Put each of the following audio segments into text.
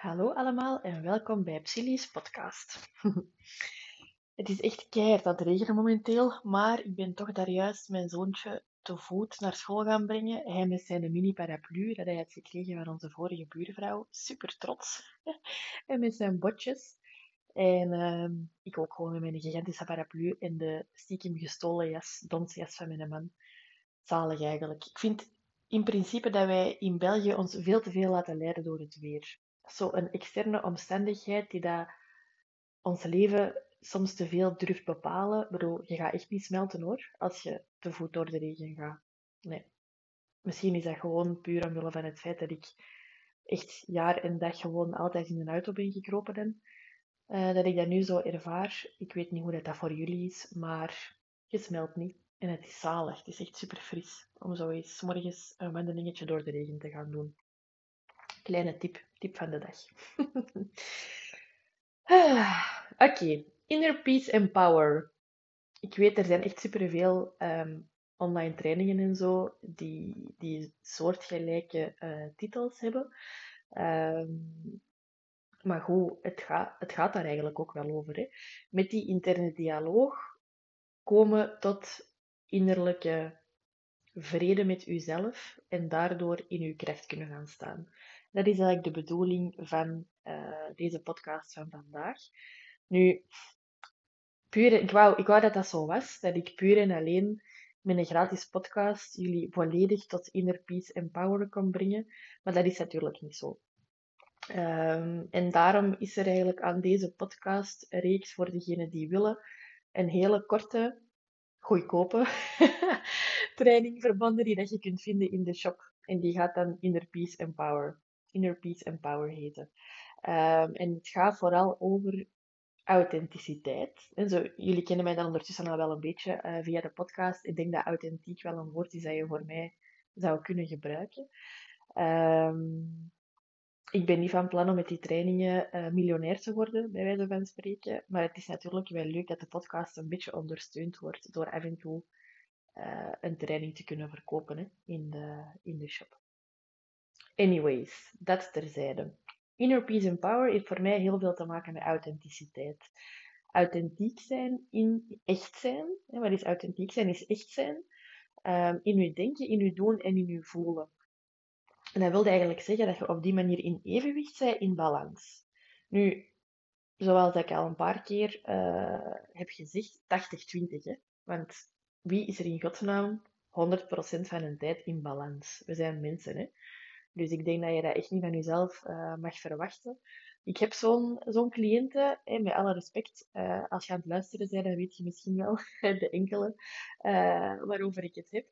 Hallo allemaal en welkom bij Psylli's podcast. het is echt keihard het regenen momenteel, maar ik ben toch daar juist mijn zoontje te voet naar school gaan brengen. Hij met zijn mini paraplu dat hij had gekregen van onze vorige buurvrouw. Super trots. en met zijn botjes. En uh, ik ook gewoon met mijn gigantische paraplu en de stiekem gestolen jas, donsjas van mijn man. Zalig eigenlijk. Ik vind in principe dat wij in België ons veel te veel laten leiden door het weer zo'n externe omstandigheid die dat ons leven soms te veel durft bepalen. Ik bedoel, je gaat echt niet smelten hoor, als je te voet door de regen gaat. Nee. Misschien is dat gewoon puur omwille van het feit dat ik echt jaar en dag gewoon altijd in een auto ben gekropen ben. Uh, dat ik dat nu zo ervaar. Ik weet niet hoe dat, dat voor jullie is, maar je smelt niet. En het is zalig. Het is echt super fris om zo eens morgens een wandelingetje door de regen te gaan doen. Kleine tip, tip van de dag. Ah, oké, inner peace and power. Ik weet, er zijn echt superveel um, online trainingen en zo die, die soortgelijke uh, titels hebben. Um, maar goed, het, gaat het gaat daar eigenlijk ook wel over. Hè. Met die interne dialoog komen tot innerlijke vrede met uzelf en daardoor in uw kracht kunnen gaan staan. Dat is eigenlijk de bedoeling van uh, deze podcast van vandaag. Nu, puur, ik, wou, ik dat dat zo was, dat ik puur en alleen met een gratis podcast jullie volledig tot inner peace en power kon brengen, maar dat is natuurlijk niet zo. Um, en daarom is er eigenlijk aan deze podcast reeks voor degenen die willen een hele korte, goedkope training verbonden die dat je kunt vinden in de shop. En die gaat dan Inner Peace and Power. Inner Peace and Power heten. Um, en het gaat vooral over authenticiteit. En zo, jullie kennen mij dan ondertussen al wel een beetje uh, via de podcast. Ik denk dat authentiek wel een woord is dat je voor mij zou kunnen gebruiken. Um, ik ben niet van plan om met die trainingen uh, miljonair te worden, bij wijze van spreken. Maar het is natuurlijk wel leuk dat de podcast een beetje ondersteund wordt door af en toe uh, een training te kunnen verkopen in, de, in de shop. Anyways, dat terzijde. Inner Peace and Power heeft voor mij heel veel te maken met authenticiteit. Authentiek zijn in echt zijn. Wat is authentiek zijn? Is echt zijn. Um, in uw denken, in uw doen en in uw voelen. En dat wil eigenlijk zeggen dat je op die manier in evenwicht bent, in balans. Nu, zoals ik al een paar keer uh, heb gezegd, 80-20. Want wie is er in godsnaam 100% van de tijd in balans? We zijn mensen, hè. Dus ik denk dat je dat echt niet van jezelf uh, mag verwachten. Ik heb zo'n zo'n cliënte, met alle respect, uh, als je aan het luisteren bent, dan weet je misschien wel de enkele uh, waarover ik het heb,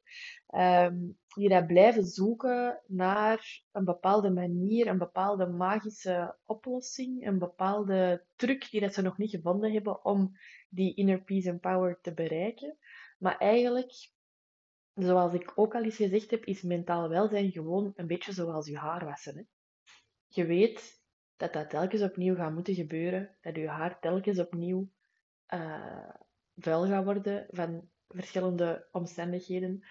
um, die dat blijven zoeken naar een bepaalde manier, een bepaalde magische oplossing, een bepaalde truc die dat ze nog niet gevonden hebben om die inner peace and power te bereiken. Maar eigenlijk zoals ik ook al eens gezegd heb, is mentaal welzijn gewoon een beetje zoals je haar wassen. Hè? Je weet dat dat telkens opnieuw gaat moeten gebeuren, dat je haar telkens opnieuw uh, vuil gaat worden van verschillende omstandigheden.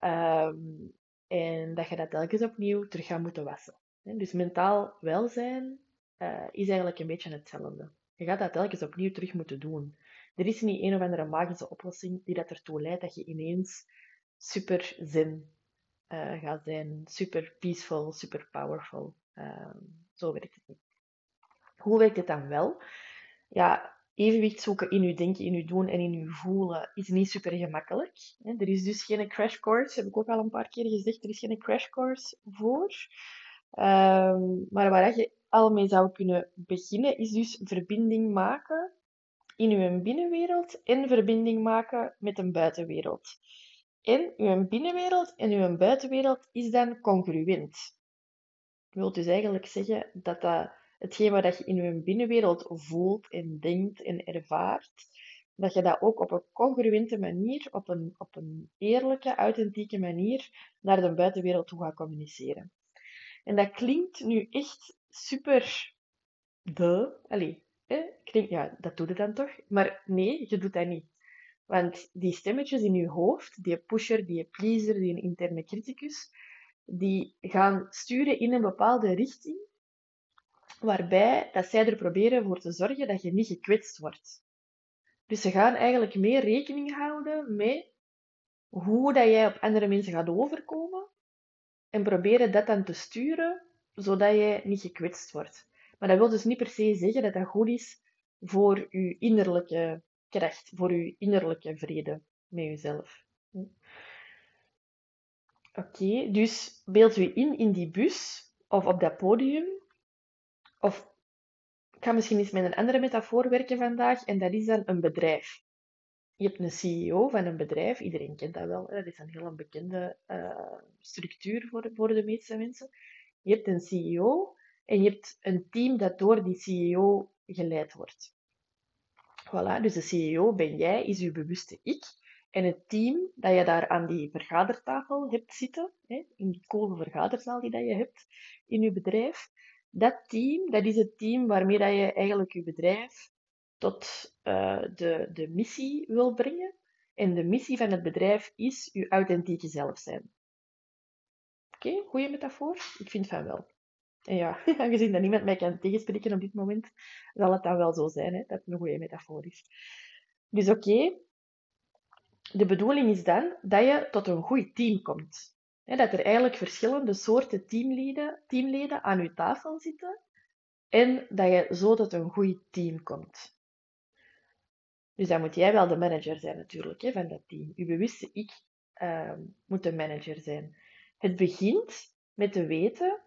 Um, en dat je dat telkens opnieuw terug gaat moeten wassen. Dus mentaal welzijn uh, is eigenlijk een beetje hetzelfde. Je gaat dat telkens opnieuw terug moeten doen. Er is niet een of andere magische oplossing die dat ertoe leidt dat je ineens super zen uh, gaat zijn, super peaceful, super powerful. Uh, zo werkt het niet. Hoe werkt het dan wel? Ja, evenwicht zoeken in uw denken, in uw doen en in uw voelen is niet super gemakkelijk. Er is dus geen crash course, heb ik ook al een paar keer gezegd, er is geen crash course voor. Um, maar waar je al mee zou kunnen beginnen, is dus verbinding maken in uw binnenwereld en verbinding maken met een buitenwereld. En uw binnenwereld en uw buitenwereld is dan congruent. Dat wil dus eigenlijk zeggen dat, dat hetgeen wat je in je binnenwereld voelt en denkt en ervaart, dat je dat ook op een congruente manier, op een, op een eerlijke, authentieke manier naar de buitenwereld toe gaat communiceren. En dat klinkt nu echt super de, allee, klinkt, ja, dat doe je dan toch? Maar nee, je doet dat niet. Want die stemmetjes in je hoofd, die pusher, die pleaser, die interne criticus, die gaan sturen in een bepaalde richting. waarbij dat zij er proberen voor te zorgen dat je niet gekwetst wordt. Dus ze gaan eigenlijk meer rekening houden met hoe dat jij op andere mensen gaat overkomen en proberen dat dan te sturen, zodat jij niet gekwetst wordt. Maar dat wil dus niet per se zeggen dat dat goed is voor je innerlijke kracht, voor je innerlijke vrede met jezelf. Oké, dus beeld je in in die bus of op dat podium. Of ik ga misschien eens met een andere metafoor werken vandaag, en dat is dan een bedrijf. Je hebt een CEO van een bedrijf, iedereen kent dat wel, dat is een heel bekende uh, structuur voor, voor de meeste mensen. Je hebt een CEO en je hebt een team dat door die CEO geleid wordt. Voilà, dus de CEO ben jij, is uw bewuste ik. En het team dat je daar aan die vergadertafel hebt zitten, hè, in die coole vergaderzaal die dat je hebt in je bedrijf, dat team, dat is het team waarmee dat je eigenlijk je bedrijf tot uh, de, de missie wil brengen. En de missie van het bedrijf is je authentieke zelf zijn. Oké, goede metafoor? Ik vind van wel. En ja, aangezien dat niemand mij kan tegenspreken op dit moment, zal het dan wel zo zijn hè, dat het een goede metafoor is. Dus oké, de bedoeling is dan dat je tot een goed team komt. dat er eigenlijk verschillende soorten teamleden, teamleden aan je tafel zitten en dat je zo tot een goed team komt. Dus dan moet jij wel de manager zijn natuurlijk hè, van dat team. Je bewuste ik uh, moet de manager zijn. Het begint met te weten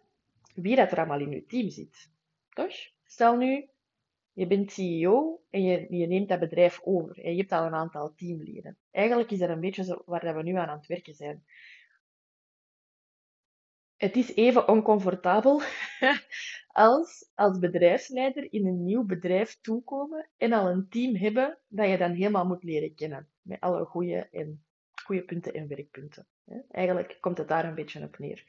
wie dat er allemaal in je team zit. Toch? Stel nu, je bent CEO en je, je neemt dat bedrijf over en je hebt al een aantal teamleden. Eigenlijk is dat een beetje waar we nu aan aan het werken zijn. Het is even oncomfortabel als als bedrijfsleider in een nieuw bedrijf toekomen en al een team hebben dat je dan helemaal moet leren kennen. Met alle goede, en, goede punten en werkpunten. Eigenlijk komt het daar een beetje op neer.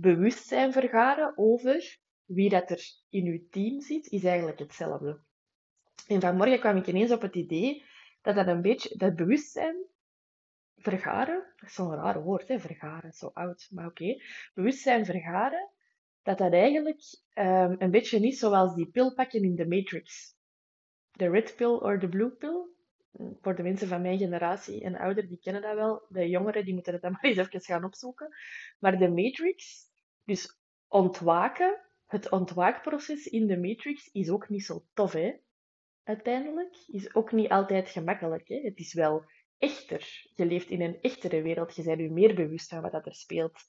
Bewustzijn vergaren over wie dat er in uw team zit, is eigenlijk hetzelfde. En vanmorgen kwam ik ineens op het idee dat dat een beetje, dat bewustzijn vergaren, dat is zo'n raar woord, hè, vergaren, zo oud, maar oké. Bewustzijn vergaren, dat dat eigenlijk um, een beetje niet zoals die pil pakken in de Matrix. De red pill of de blue pill. Voor de mensen van mijn generatie en ouder, die kennen dat wel. De jongeren, die moeten het dan maar eens even gaan opzoeken. Maar de Matrix, dus ontwaken, het ontwaakproces in de Matrix is ook niet zo tof, hè? Uiteindelijk is ook niet altijd gemakkelijk. Hè? Het is wel echter. Je leeft in een echtere wereld. Je bent je meer bewust van wat dat er speelt,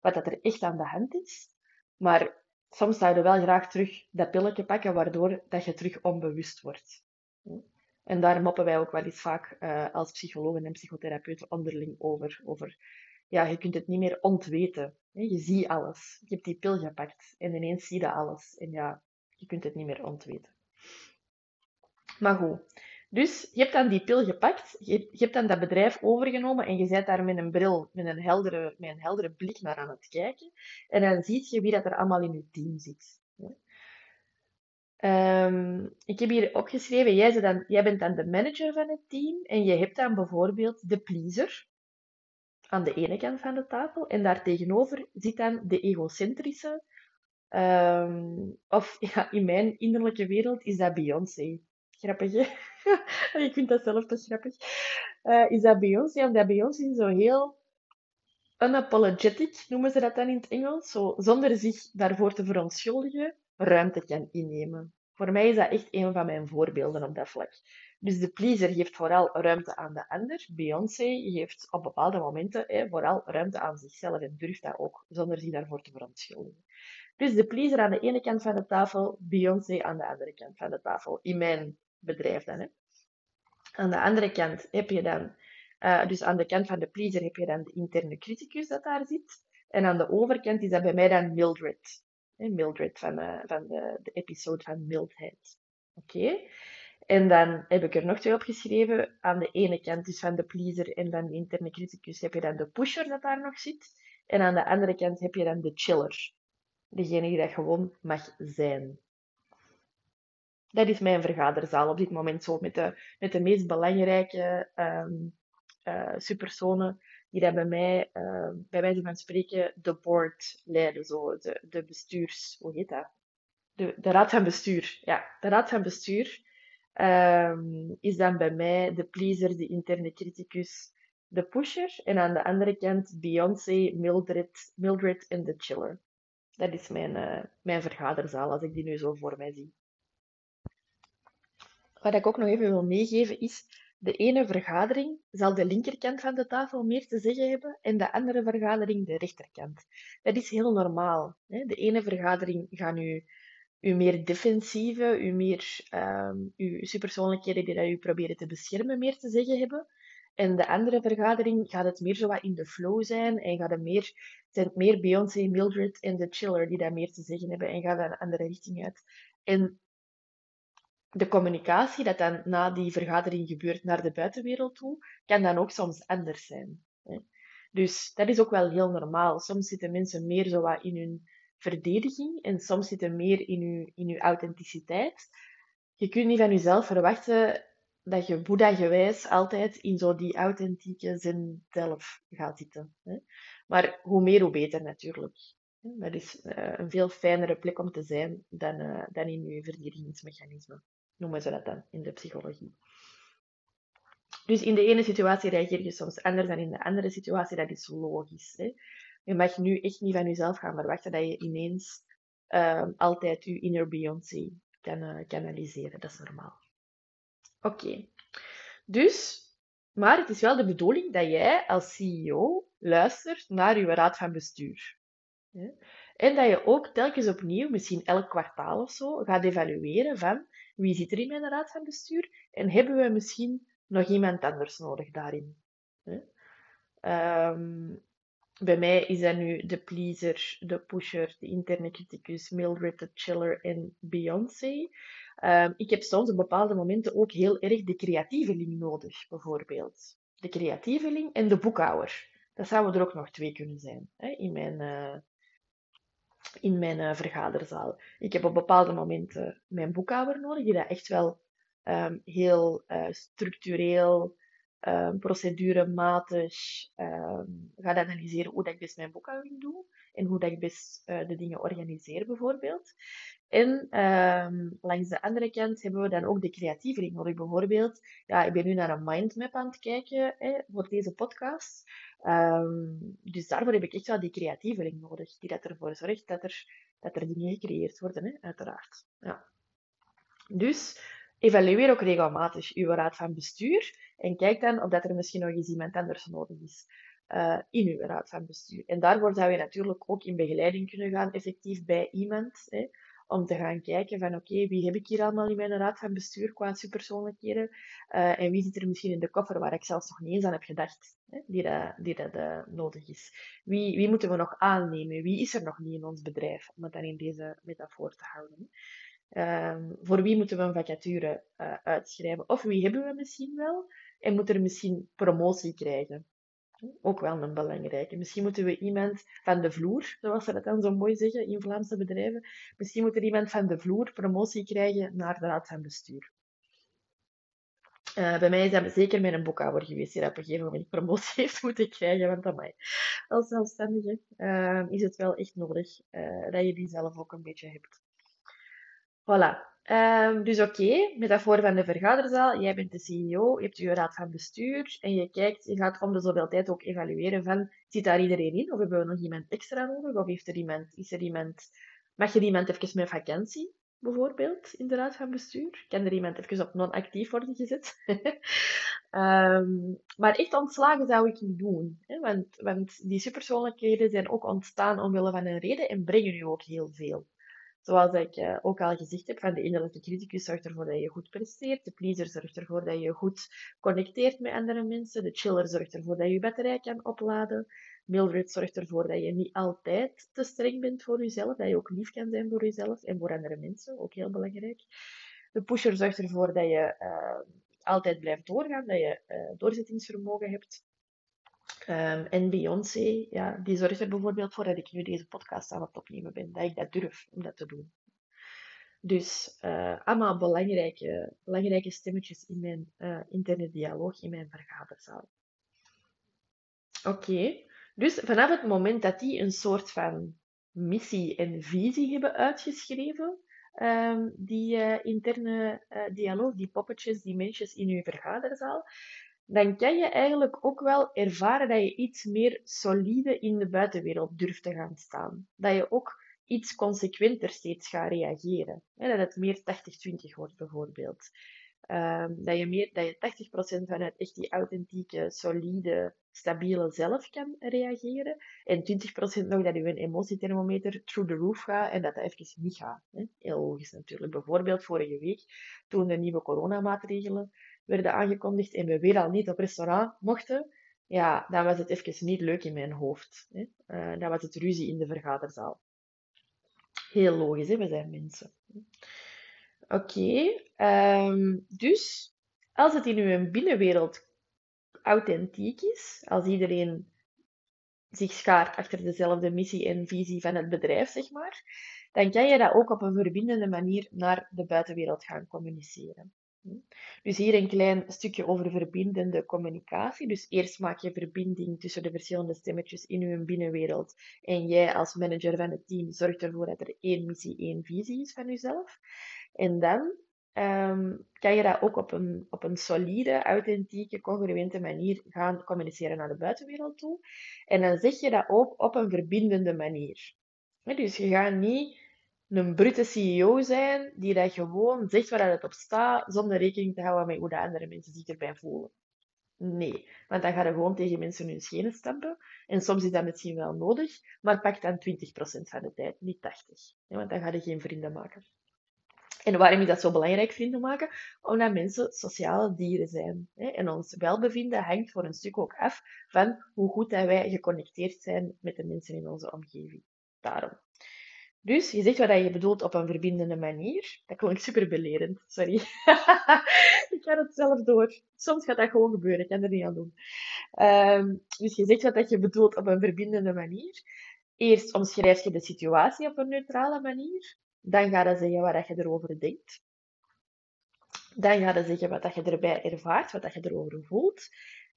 wat dat er echt aan de hand is. Maar soms zou je wel graag terug dat pilletje pakken, waardoor dat je terug onbewust wordt. En daar moppen wij ook wel eens vaak uh, als psychologen en psychotherapeuten onderling over. over ja, je kunt het niet meer ontweten. Je ziet alles. Je hebt die pil gepakt en ineens zie je alles. En ja, je kunt het niet meer ontweten. Maar goed. Dus je hebt dan die pil gepakt, je, hebt dan dat bedrijf overgenomen en je bent daar met een bril, met een, heldere, met een heldere blik naar aan het kijken. En dan zie je wie dat er allemaal in je team zit. Um, ik heb hier opgeschreven, jij, dan, jij bent dan de manager van het team en je hebt dan bijvoorbeeld de pleaser aan de ene kant van de tafel en daartegenover zit dan de egocentrische, um, of ja, in mijn innerlijke wereld is dat Beyoncé. Grappig, hè? ik vind dat zelf toch grappig. Uh, is dat Beyoncé, omdat Beyoncé zo heel unapologetic, noemen ze dat dan in het Engels, zo, zonder zich daarvoor te verontschuldigen, ruimte kan innemen. Voor mij is dat echt een van mijn voorbeelden op dat vlak. Dus de pleaser geeft vooral ruimte aan de ander. Beyoncé geeft op bepaalde momenten hè, vooral ruimte aan zichzelf en durft dat ook, zonder zich daarvoor te verontschuldigen. Dus de pleaser aan de ene kant van de tafel, Beyoncé aan de andere kant van de tafel. In mijn bedrijf dan. Hè. Aan de andere kant heb je dan, uh, dus aan de kant van de pleaser heb je dan de interne criticus dat daar zit. En aan de overkant is dat bij mij dan Mildred. Mildred van, uh, van de, de, episode van Mildheid. Oké. En dan heb ik er nog twee opgeschreven. Aan de ene kant dus van de pleaser en van de interne criticus heb je dan de pusher dat daar nog zit. En aan de andere kant heb je dan de chiller. Degene die dat gewoon mag zijn. Dat is mijn vergaderzaal op dit moment zo, met de, met de meest belangrijke um, uh, supersonen die dat bij mij, uh, bij wijze van spreken, de board leiden, zo, de, de bestuurs... Hoe heet dat? de, de raad van bestuur. Ja, de raad van bestuur ehm, is dan bij mij de pleaser, de interne criticus, de pusher. En aan de andere kant Beyoncé, Mildred, Mildred en de chiller. Dat is mijn, uh, mijn vergaderzaal, als ik die nu zo voor mij zie. Wat ik ook nog even wil meegeven is, de ene vergadering zal de linkerkant van de tafel meer te zeggen hebben en de andere vergadering de rechterkant. Dat is heel normaal. Hè? De ene vergadering gaat u, u meer defensieve, u meer um, uw superpersoonlijkheden die dat u proberen te beschermen meer te zeggen hebben. En de andere vergadering gaat het meer zo wat in de flow zijn en gaat het meer, zijn het meer Beyoncé, Mildred en de chiller die daar meer te zeggen hebben en gaat een andere richting uit. En de communicatie dat dan na die vergadering gebeurt naar de buitenwereld toe, kan dan ook soms anders zijn. Dus dat is ook wel heel normaal. Soms zitten mensen meer zo wat in hun verdediging en soms zitten meer in je, in uw authenticiteit. Je kunt niet van jezelf verwachten dat je Boeddha-gewijs altijd in zo die authentieke zin zelf gaat zitten. Maar hoe meer, hoe beter natuurlijk. Dat is eh, een veel fijnere plek om te zijn dan, uh, dan in je verdedigingsmechanisme noemen ze dat dan in de psychologie. Dus in de ene situatie reageer je soms anders dan in de andere situatie. Dat is logisch. Hè? Je mag nu echt niet van jezelf gaan verwachten dat je ineens uh, altijd je inner Beyoncé kan uh, kanaliseren. Dat is normaal. Oké. Dus, maar het is wel de bedoeling dat jij als CEO luistert naar je raad van bestuur. En dat je ook telkens opnieuw, misschien elk kwartaal of zo, gaat evalueren van wie zit er in mijn raad van bestuur en hebben we misschien nog iemand anders nodig daarin. Um, bij mij is dat nu de pleaser, de pusher, de interne criticus, Mildred, de chiller en Beyoncé. Um, ik heb soms op bepaalde momenten ook heel erg de creatieveling nodig, bijvoorbeeld. De creatieveling en de boekhouder. Dat zouden er ook nog twee kunnen zijn hè, in mijn, uh, in mijn uh, vergaderzaal. Ik heb op bepaalde momenten mijn boekhouder nodig, die dat echt wel um, heel uh, structureel, um, procedurematig um, analyseren hoe dat ik best mijn boekhouding doe en hoe dat ik best uh, de dingen organiseer, bijvoorbeeld. En langs de andere kant hebben we dan ook de creatieveling nodig. Bijvoorbeeld, ja, ik ben nu naar een mindmap aan het kijken hè, voor deze podcast. Dus daarvoor heb ik echt wel die creatieveling nodig, die dat ervoor zorgt dat er, dat er dingen gecreëerd worden, hè, uiteraard. Ja. Dus evalueer ook regelmatig uw raad van bestuur en kijk dan of dat er misschien nog eens iemand anders nodig is uh, in uw raad van bestuur. En daarvoor zou je natuurlijk ook in begeleiding kunnen gaan, effectief bij iemand. Hè, om te gaan kijken van oké, wie heb ik hier allemaal in mijn raad van bestuur qua superpersoonlijkheden uh, en wie zit er misschien in de koffer waar ik zelfs nog niet eens aan heb gedacht, hè, die dat, die dat uh, nodig is. Wie, wie moeten we nog aannemen? Wie is er nog niet in ons bedrijf? Om het dan in deze metafoor te houden. Um, voor wie moeten we een vacature uitschrijven? Of wie hebben we misschien wel? En moet er misschien promotie krijgen? Ook wel een belangrijke. Misschien moeten we iemand van de vloer, zoals ze dat dan zo mooi zeggen in Vlaamse bedrijven, misschien moet er iemand van de vloer promotie krijgen naar de raad van bestuur. Uh, bij mij is dat zeker met een boekhouder geweest die op een gegeven moment promotie heeft moeten krijgen. Want amai, als zelfstandige uh, is het wel echt nodig uh, dat je die zelf ook een beetje hebt. Voilà. Um, dus oké, metafoor van de vergaderzaal. Jij bent de CEO, je hebt je raad van bestuur en je kijkt, je gaat om de zoveel tijd ook evalueren van, zit daar iedereen in? Of hebben we nog iemand extra nodig? Of heeft er iemand, is er iemand, mag er iemand even met vakantie, bijvoorbeeld, in de raad van bestuur? Kan er iemand even op non-actief worden gezet? um, maar echt ontslagen zou ik niet doen. Hè? Want, want die superpersoonlijkheden zijn ook ontstaan omwille van een reden en brengen u ook heel veel. Zoals ik uh, ook al gezegd heb, van de innerlijke criticus zorgt ervoor dat je goed presteert. De pleaser zorgt ervoor dat je goed connecteert met andere mensen. De chiller zorgt ervoor dat je je batterij kan opladen. Mildred zorgt ervoor dat je niet altijd te streng bent voor jezelf. Dat je ook lief kan zijn voor jezelf en voor andere mensen. Ook heel belangrijk. De pusher zorgt ervoor dat je uh, altijd blijft doorgaan. Dat je uh, doorzettingsvermogen hebt. Um, en Beyoncé, ja, die zorgt er bijvoorbeeld voor dat ik nu deze podcast aan het opnemen ben. Dat ik dat durf om dat te doen. Dus uh, allemaal belangrijke, belangrijke stemmetjes in mijn uh, interne dialoog, in mijn vergaderzaal. Oké, dus vanaf het moment dat die een soort van missie en visie hebben uitgeschreven, ehm, die uh, interne dialoog, die poppetjes, die mensjes in je vergaderzaal, dan kan je eigenlijk ook wel ervaren dat je iets meer solide in de buitenwereld durft te gaan staan. Dat je ook iets consequenter steeds gaat reageren. dat het meer 80-20 wordt bijvoorbeeld. Um, dat, je meer, dat je 80% vanuit echt die authentieke, solide, stabiele zelf kan reageren. En 20% nog dat je een emotiethermometer through the roof gaat en dat dat even niet gaat. Heel logisch natuurlijk. Bijvoorbeeld vorige week, toen de nieuwe coronamaatregelen werden aangekondigd en we weer al niet op restaurant mochten, ja, dan was het even niet leuk in mijn hoofd. Hè. Uh, dan was het ruzie in de vergaderzaal. Heel logisch, hè? we zijn mensen. Oké, ehm, dus als het in uw binnenwereld authentiek is, als iedereen zich schaart achter dezelfde missie en visie van het bedrijf, zeg maar, dan kan je dat ook op een verbindende manier naar de buitenwereld gaan communiceren. Dus hier een klein stukje over verbindende communicatie. Dus eerst maak je verbinding tussen de verschillende stemmetjes in je binnenwereld. En jij als manager van het team zorgt ervoor dat er één missie, één visie is van jezelf. En dan um, kan je dat ook op een, op een solide, authentieke, congruente manier gaan communiceren naar de buitenwereld toe. En dan zeg je dat ook op een verbindende manier. Dus je gaat niet een brute CEO zijn die dat gewoon zegt waar het op staat, zonder rekening te houden met hoe de andere mensen zich erbij voelen. Nee, want dan ga je gewoon tegen mensen hun schenen stampen. En soms is dat misschien wel nodig, maar pak dan 20% van de tijd, niet 80%. Want dan ga je geen vrienden maken. En waarom is dat zo belangrijk, vrienden maken? Omdat mensen sociale dieren zijn. En ons welbevinden hangt voor een stuk ook af van hoe goed wij geconnecteerd zijn met de mensen in onze omgeving. Daarom. Dus je zegt wat je bedoelt op een verbindende manier. Dat klonk super belerend, sorry. ik ga het zelf door. Soms gaat dat gewoon gebeuren, ik kan er niet aan doen. Um, dus je zegt wat je bedoelt op een verbindende manier. Eerst omschrijf je de situatie op een neutrale manier. Dan ga je zeggen wat je erover denkt. Dan ga je zeggen wat je erbij ervaart, wat je erover voelt.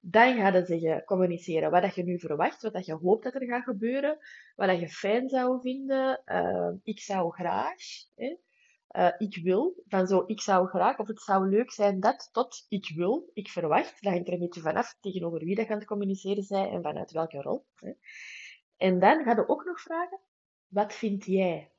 Dan ga je zeggen, communiceren wat je nu verwacht, wat je hoopt dat er gaat gebeuren, wat je fijn zou vinden. Uh, ik zou graag, hè, uh, ik wil, van zo ik zou graag, of het zou leuk zijn dat, tot ik wil, ik verwacht. Dat hangt er een beetje vanaf tegenover wie dat gaat communiceren zij en vanuit welke rol. Hè. En dan ga je ook nog vragen, wat vind jij?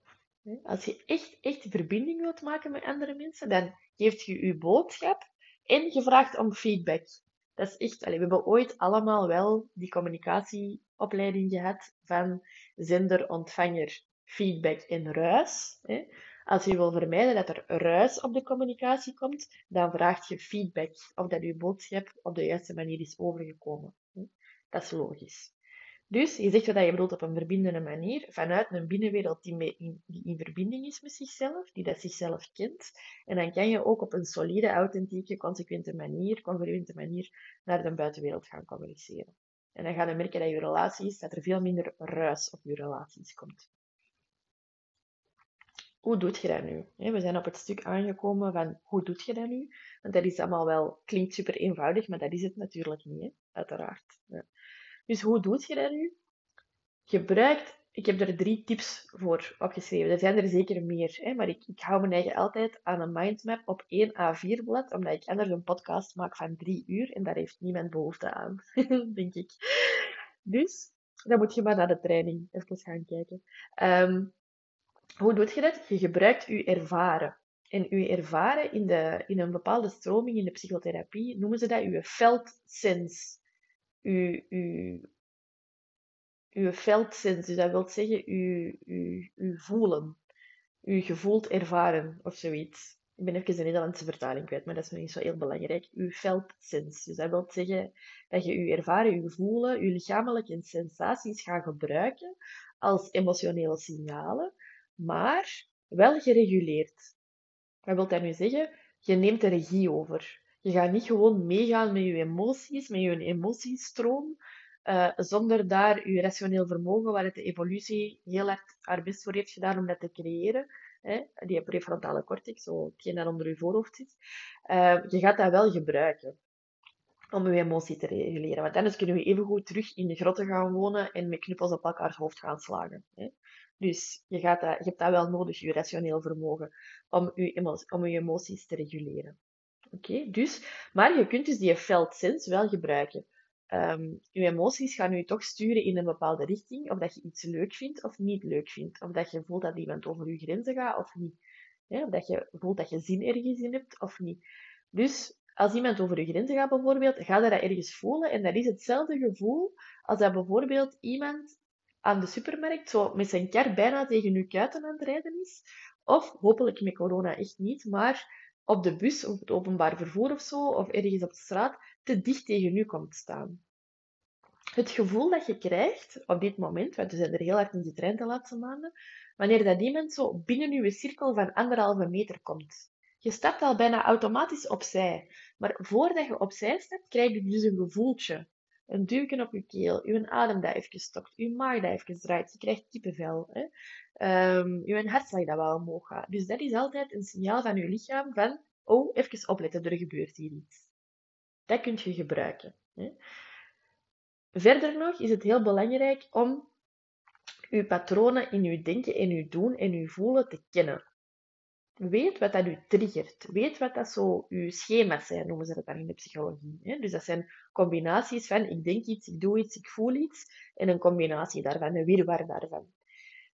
Als je echt, echt verbinding wilt maken met andere mensen, dan geeft je je boodschap en je vraagt om feedback. Dat is echt, we hebben ooit allemaal wel die communicatieopleiding gehad van zender, ontvanger, feedback en ruis. Hè. Als je wil vermijden dat er ruis op de communicatie komt, dan vraag je feedback of dat je boodschap op de juiste manier is overgekomen. Dat is logisch. Dus je zegt wat je bedoelt op een verbindende manier, vanuit een binnenwereld die, in, die in verbinding is met zichzelf, die dat zichzelf kent. En dan kan je ook op een solide, authentieke, consequente manier, congruente manier naar de buitenwereld gaan communiceren. En dan ga je merken dat je relaties, dat er veel minder ruis op je relaties komt. Hoe doet je dat nu? We zijn op het stuk aangekomen van hoe doet je dat nu? Want dat is allemaal wel, klinkt super eenvoudig, maar dat is het natuurlijk niet, uiteraard. Dus hoe doe je dat nu? Gebruikt, ik heb er drie tips voor opgeschreven. Er zijn er zeker meer, hè, maar ik, ik hou me eigen altijd aan een mindmap op één A4-blad, omdat ik anders een podcast maak van drie uur en daar heeft niemand behoefte aan, denk ik. Dus, dan moet je maar naar de training even gaan kijken. Um, hoe doe je dat? Je gebruikt je ervaren. En je ervaren in, de, in een bepaalde stroming in de psychotherapie noemen ze dat je felt sense uw, uw, uw veldsens, dus dat wil zeggen uw, uw, uw voelen, uw gevoeld ervaren of zoiets. Ik ben even de Nederlandse vertaling kwijt, maar dat is nog niet zo heel belangrijk. Uw veldsens, dus dat wil zeggen dat je uw ervaren, uw voelen, uw lichamelijke sensaties gaat gebruiken als emotionele signalen, maar wel gereguleerd. Wat wil dat nu zeggen? Je neemt de regie over. Je gaat niet gewoon meegaan met je emoties, met je emotiestroom, uh, zonder daar je rationeel vermogen, waar het de evolutie heel hard haar best voor heeft gedaan om dat te creëren, hè, die prefrontale cortex, zo hetgeen dat onder je voorhoofd zit, uh, je gaat dat wel gebruiken. om uw emotie te reguleren. Want anders kunnen we even goed terug in de grotten gaan wonen en met knuppels op elkaars hoofd gaan slagen. Hè? Dus je, gaat dat, je hebt dat wel nodig, je rationeel vermogen, om je, om je emoties te reguleren. Oké, dus, maar je kunt dus die felt sense wel gebruiken. Um, je emoties gaan je toch sturen in een bepaalde richting, of dat je iets leuk vindt of niet leuk vindt. Of dat je voelt dat iemand over je grenzen gaat of niet. Of dat je voelt dat je zin ergens in hebt of niet. Dus als iemand over je grenzen gaat bijvoorbeeld, ga je dat ergens voelen. En dat is hetzelfde gevoel als dat bijvoorbeeld iemand aan de supermarkt zo met zijn kar bijna tegen je kuiten aan het rijden is. Of hopelijk met corona echt niet, maar op de bus of het openbaar vervoer of zo, of ergens op de straat, te dicht tegen u komt staan. Het gevoel dat je krijgt op dit moment, want we zijn er heel hard in getraind de laatste maanden, wanneer dat iemand zo binnen uw cirkel van anderhalve meter komt. Je stapt al bijna automatisch opzij. Maar voordat je opzij stapt, krijg je dus een gevoeltje. Een duwken op je keel, je adem dat even stokt, je maag dat even draait, je krijgt kippenvel. Hè? Um, je hartslag dat wel omhoog gaat. Dus dat is altijd een signaal van je lichaam van, oh, even opletten, er gebeurt hier iets. Dat kun je gebruiken. Hè? Verder nog is het heel belangrijk om je patronen in je denken en je doen en je voelen te kennen. Weet wat dat u triggert. Weet wat dat zo uw schema's zijn, noemen ze dat dan in de psychologie. Dus dat zijn combinaties van ik denk iets, ik doe iets, ik voel iets. En een combinatie daarvan, een wirwar daarvan.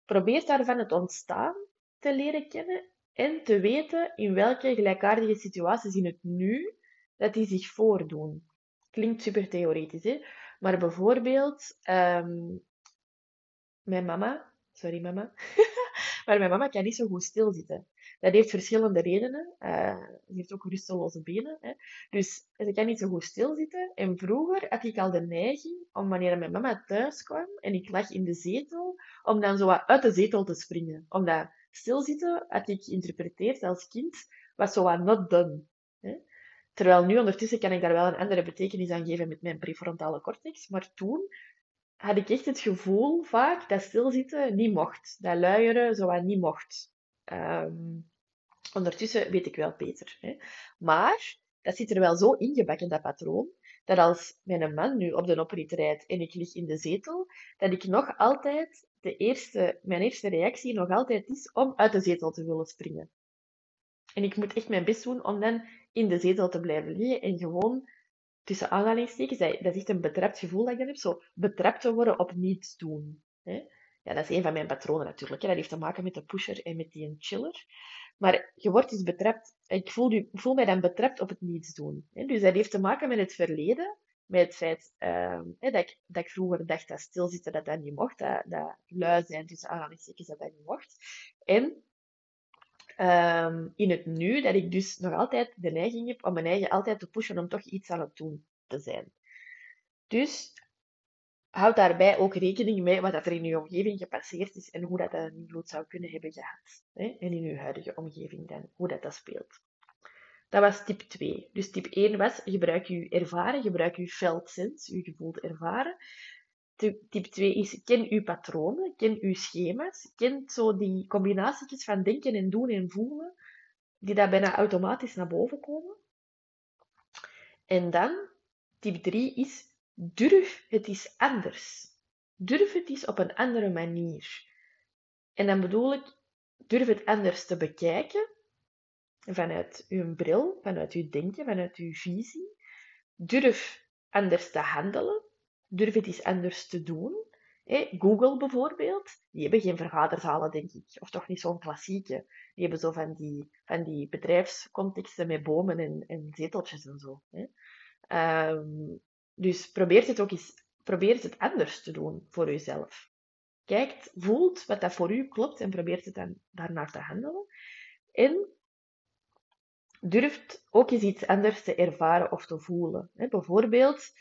Probeer daarvan het ontstaan te leren kennen en te weten in welke gelijkaardige situaties in het nu dat die zich voordoen. Klinkt super theoretisch, hè? Maar bijvoorbeeld, um, mijn mama, sorry mama, maar mijn mama kan niet zo goed stilzitten. Dat heeft verschillende redenen. Uh, ze heeft ook rusteloze benen. Hè. Dus ze kan niet zo goed stilzitten. En vroeger had ik al de neiging om wanneer mijn mama thuis kwam en ik lag in de zetel, om dan zo wat uit de zetel te springen. Omdat stilzitten had ik geïnterpreteerd als kind, was zo wat not done. Hè. Terwijl nu ondertussen kan ik daar wel een andere betekenis aan geven met mijn prefrontale cortex. Maar toen had ik echt het gevoel vaak dat stilzitten niet mocht. Dat luieren zo wat niet mocht. Um, ondertussen weet ik wel beter. Hè. Maar dat zit er wel zo ingebakken, dat patroon, dat als mijn man nu op de oprit rijdt en ik lig in de zetel, dat ik nog altijd, de eerste, mijn eerste reactie nog altijd is om uit de zetel te willen springen. En ik moet echt mijn best doen om dan in de zetel te blijven liggen en gewoon tussen aanhalingstekens, dat, is echt een betrapt gevoel dat ik dan heb, zo betrapt te worden op niets doen. Hè. Ja, dat is een van mijn patronen natuurlijk. Hè. Dat heeft te maken met de pusher en met die chiller. Maar je wordt dus betrapt. Ik voel, ik voel mij dan betrapt op het niets doen. Hè. Dus dat heeft te maken met het verleden. Met het feit uh, hè, dat, ik, dat ik vroeger dacht dat stilzitten dat dat niet mocht. Dat, dat lui zijn tussen aanhalingstekens dat dat niet mocht. En um, in het nu, dat ik dus nog altijd de neiging heb om mijn eigen altijd te pushen om toch iets aan het doen te zijn. Dus houd daarbij ook rekening mee wat er in uw omgeving gepasseerd is en hoe dat een invloed zou kunnen hebben gehad. Hè? En in uw huidige omgeving dan, hoe dat, dat speelt. Dat was tip 2. Dus tip 1 was, gebruik je ervaren, gebruik je felt sense, je gevoel ervaren. Tip 2 is, ken uw patronen, ken uw schema's, ken zo die combinaties van denken en doen en voelen, die daar bijna automatisch naar boven komen. En dan, tip 3 is, durf het is anders. Durf het eens op een andere manier. En dan bedoel ik, durf het anders te bekijken, vanuit uw bril, vanuit uw denken, vanuit uw visie. Durf anders te handelen. Durf het eens anders te doen. Google bijvoorbeeld, die hebben geen vergaderzalen, denk ik. Of toch niet zo'n klassieke. Die hebben zo van die, van die bedrijfscontexten met bomen en, en zeteltjes en zo. Um, dus probeer het ook eens probeer het anders te doen voor jezelf. Kijkt, voelt wat dat voor u klopt en probeert het dan daarnaar te handelen. En durft ook eens iets anders te ervaren of te voelen. bijvoorbeeld,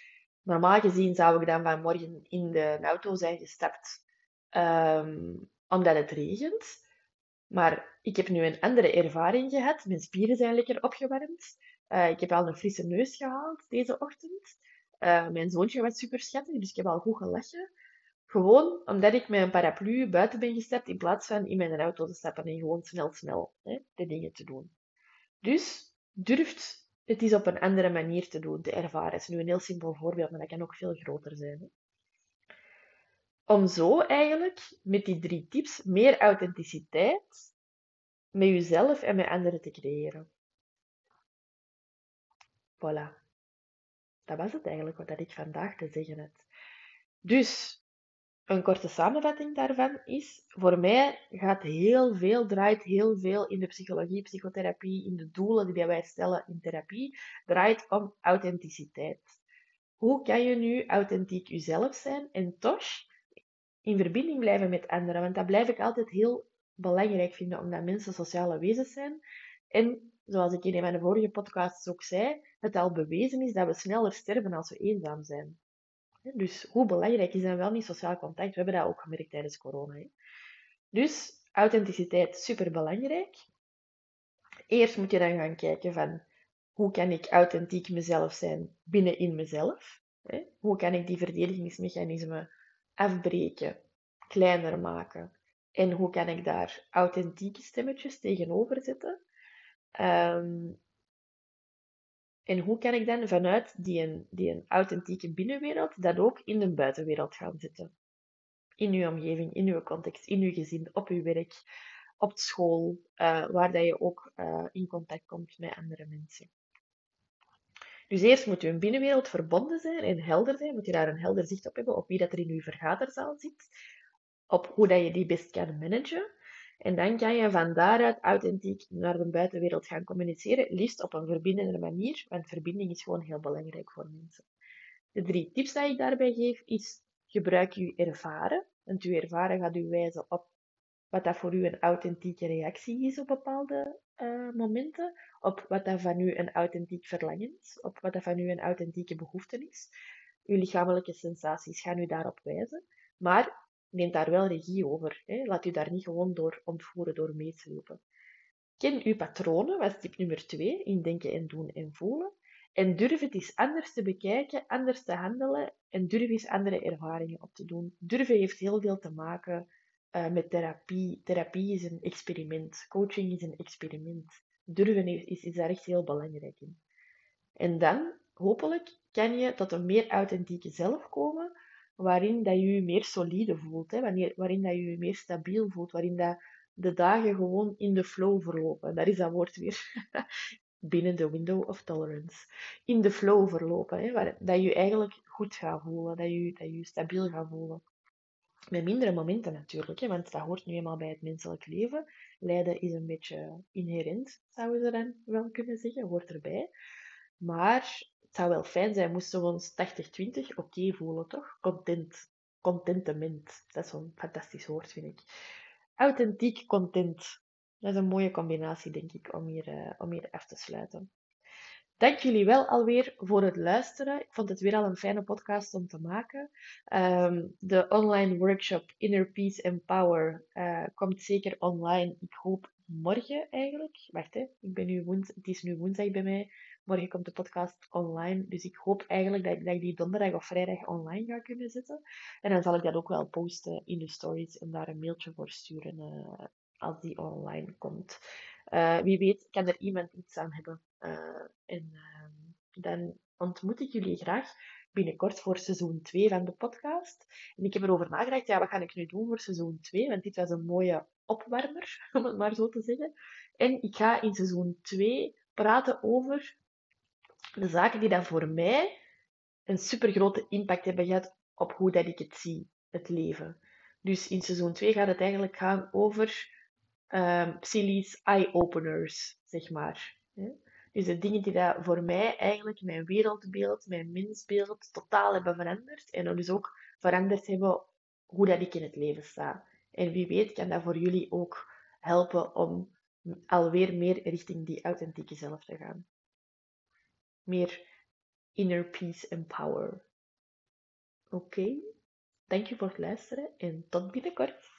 normaal gezien zou ik dan vanmorgen in de auto zijn gestapt um, omdat het regent. Maar ik heb nu een andere ervaring gehad. Mijn spieren zijn lekker opgewarmd. Uh, ik heb al een frisse neus gehaald deze ochtend. Uh, mijn zoontje was super schattig, dus ik heb al goed gelachen. Gewoon omdat ik met een paraplu buiten ben gestapt in plaats van in mijn auto te stappen en gewoon snel, snel hè, de dingen te doen. Dus durft het is op een andere manier te doen, te ervaren. Het is nu een heel simpel voorbeeld, maar dat kan ook veel groter zijn. Hè? Om zo eigenlijk met die drie tips meer authenticiteit met jezelf en met anderen te creëren. Voilà. Dat was het eigenlijk wat ik vandaag te zeggen had. Dus een korte samenvatting daarvan is, voor mij gaat heel veel, draait heel veel in de psychologie, psychotherapie, in de doelen die wij stellen in therapie, draait om authenticiteit. Hoe kan je nu authentiek jezelf zijn en toch in verbinding blijven met anderen? Want dat blijf ik altijd heel belangrijk vinden, omdat mensen sociale wezens zijn. En zoals ik in een van de vorige podcasts ook zei, het al bewezen is dat we sneller sterven als we eenzaam zijn. Dus hoe belangrijk is dan wel niet sociaal contact? We hebben dat ook gemerkt tijdens corona. Dus authenticiteit super belangrijk. Eerst moet je dan gaan kijken van hoe kan ik authentiek mezelf zijn binnenin mezelf? Hoe kan ik die verdedigingsmechanismen afbreken, kleiner maken? En hoe kan ik daar authentieke stemmetjes tegenover zetten? Ehm, en hoe kan ik dan vanuit die, een, die een authentieke binnenwereld dat ook in de buitenwereld gaan zetten? In uw omgeving, in uw context, in uw gezin, op uw werk, op school, uh, waar dat je ook uh, in contact komt met andere mensen. Dus eerst moet uw binnenwereld verbonden zijn en helder zijn. Moet je daar een helder zicht op hebben op wie dat er in uw vergaderzaal zit. Op hoe dat je die best kan managen. En dan kan je van daaruit authentiek naar de buitenwereld gaan communiceren, liefst op een verbindende manier, want verbinding is gewoon heel belangrijk voor mensen. De drie tips die ik daarbij geef is, gebruik je ervaren, want je ervaren gaat u wijzen op wat dat voor u een authentieke reactie is op bepaalde uh, momenten, op wat dat van u een authentiek verlangen is, op wat dat van u een authentieke behoefte is. Uw lichamelijke sensaties gaan u daarop wijzen, maar neem daar wel regie over. Hè. Laat u daar niet gewoon door ontvoeren, door meeslopen. Ken uw patronen, was tip nummer twee, in denken en doen en voelen. En durf het eens anders te bekijken, anders te handelen en durf eens andere ervaringen op te doen. Durven heeft heel veel te maken uh, met therapie. Therapie is een experiment. Coaching is een experiment. Durven is, is daar echt heel belangrijk in. En dan, hopelijk, kan je tot een meer authentieke zelf komen, waarin dat je je meer solide voelt, hè, wanneer, waarin dat je je meer stabiel voelt, waarin dat de dagen gewoon in de flow verlopen. Daar is dat woord weer. Binnen de window of tolerance. In de flow verlopen, hè, dat je eigenlijk goed gaat voelen, dat je dat je stabiel gaat voelen. Met mindere momenten natuurlijk, hè, want dat hoort nu eenmaal bij het menselijk leven. Lijden is een beetje inherent, zouden we dan wel kunnen zeggen, hoort erbij. Maar zou wel fijn zijn, moesten we ons 80-20 oké voelen, toch? Content. Contentement. Dat is zo'n fantastisch woord, vind ik. Authentiek content. Dat is een mooie combinatie, denk ik, om hier, uh, om hier af te sluiten. Dank jullie wel alweer voor het luisteren. Ik vond het weer al een fijne podcast om te maken. Um, de online workshop Inner Peace and Power uh, komt zeker online. Ik hoop morgen eigenlijk. Wacht, hè. Ik ben nu woens het is nu woensdag bij mij. Morgen komt de podcast online. Dus ik hoop eigenlijk dat dat ik die donderdag of vrijdag online ga kunnen zetten. En dan zal ik dat ook wel posten in de stories en daar een mailtje voor sturen uh, als die online komt. Uh, wie weet kan er iemand iets aan hebben. Uh, en dan ontmoet ik jullie graag binnenkort voor seizoen 2 van de podcast. En ik heb erover nagedacht, ja, wat ga ik nu doen voor seizoen 2? Want dit was een mooie opwarmer, om het maar zo te zeggen. En ik ga in seizoen 2 praten over de zaken die dan voor mij een super grote impact hebben gehad op hoe dat ik het zie, het leven. Dus in seizoen 2 gaat het eigenlijk gaan over um, Silly's eye-openers, zeg maar. Dus de dingen die dat voor mij eigenlijk mijn wereldbeeld, mijn mensbeeld totaal hebben veranderd. En dus ook veranderd hebben hoe dat ik in het leven sta. En wie weet kan dat voor jullie ook helpen om alweer meer richting die authentieke zelf te gaan meer inner peace en power. Oké, okay. dank voor het luisteren en tot binnenkort.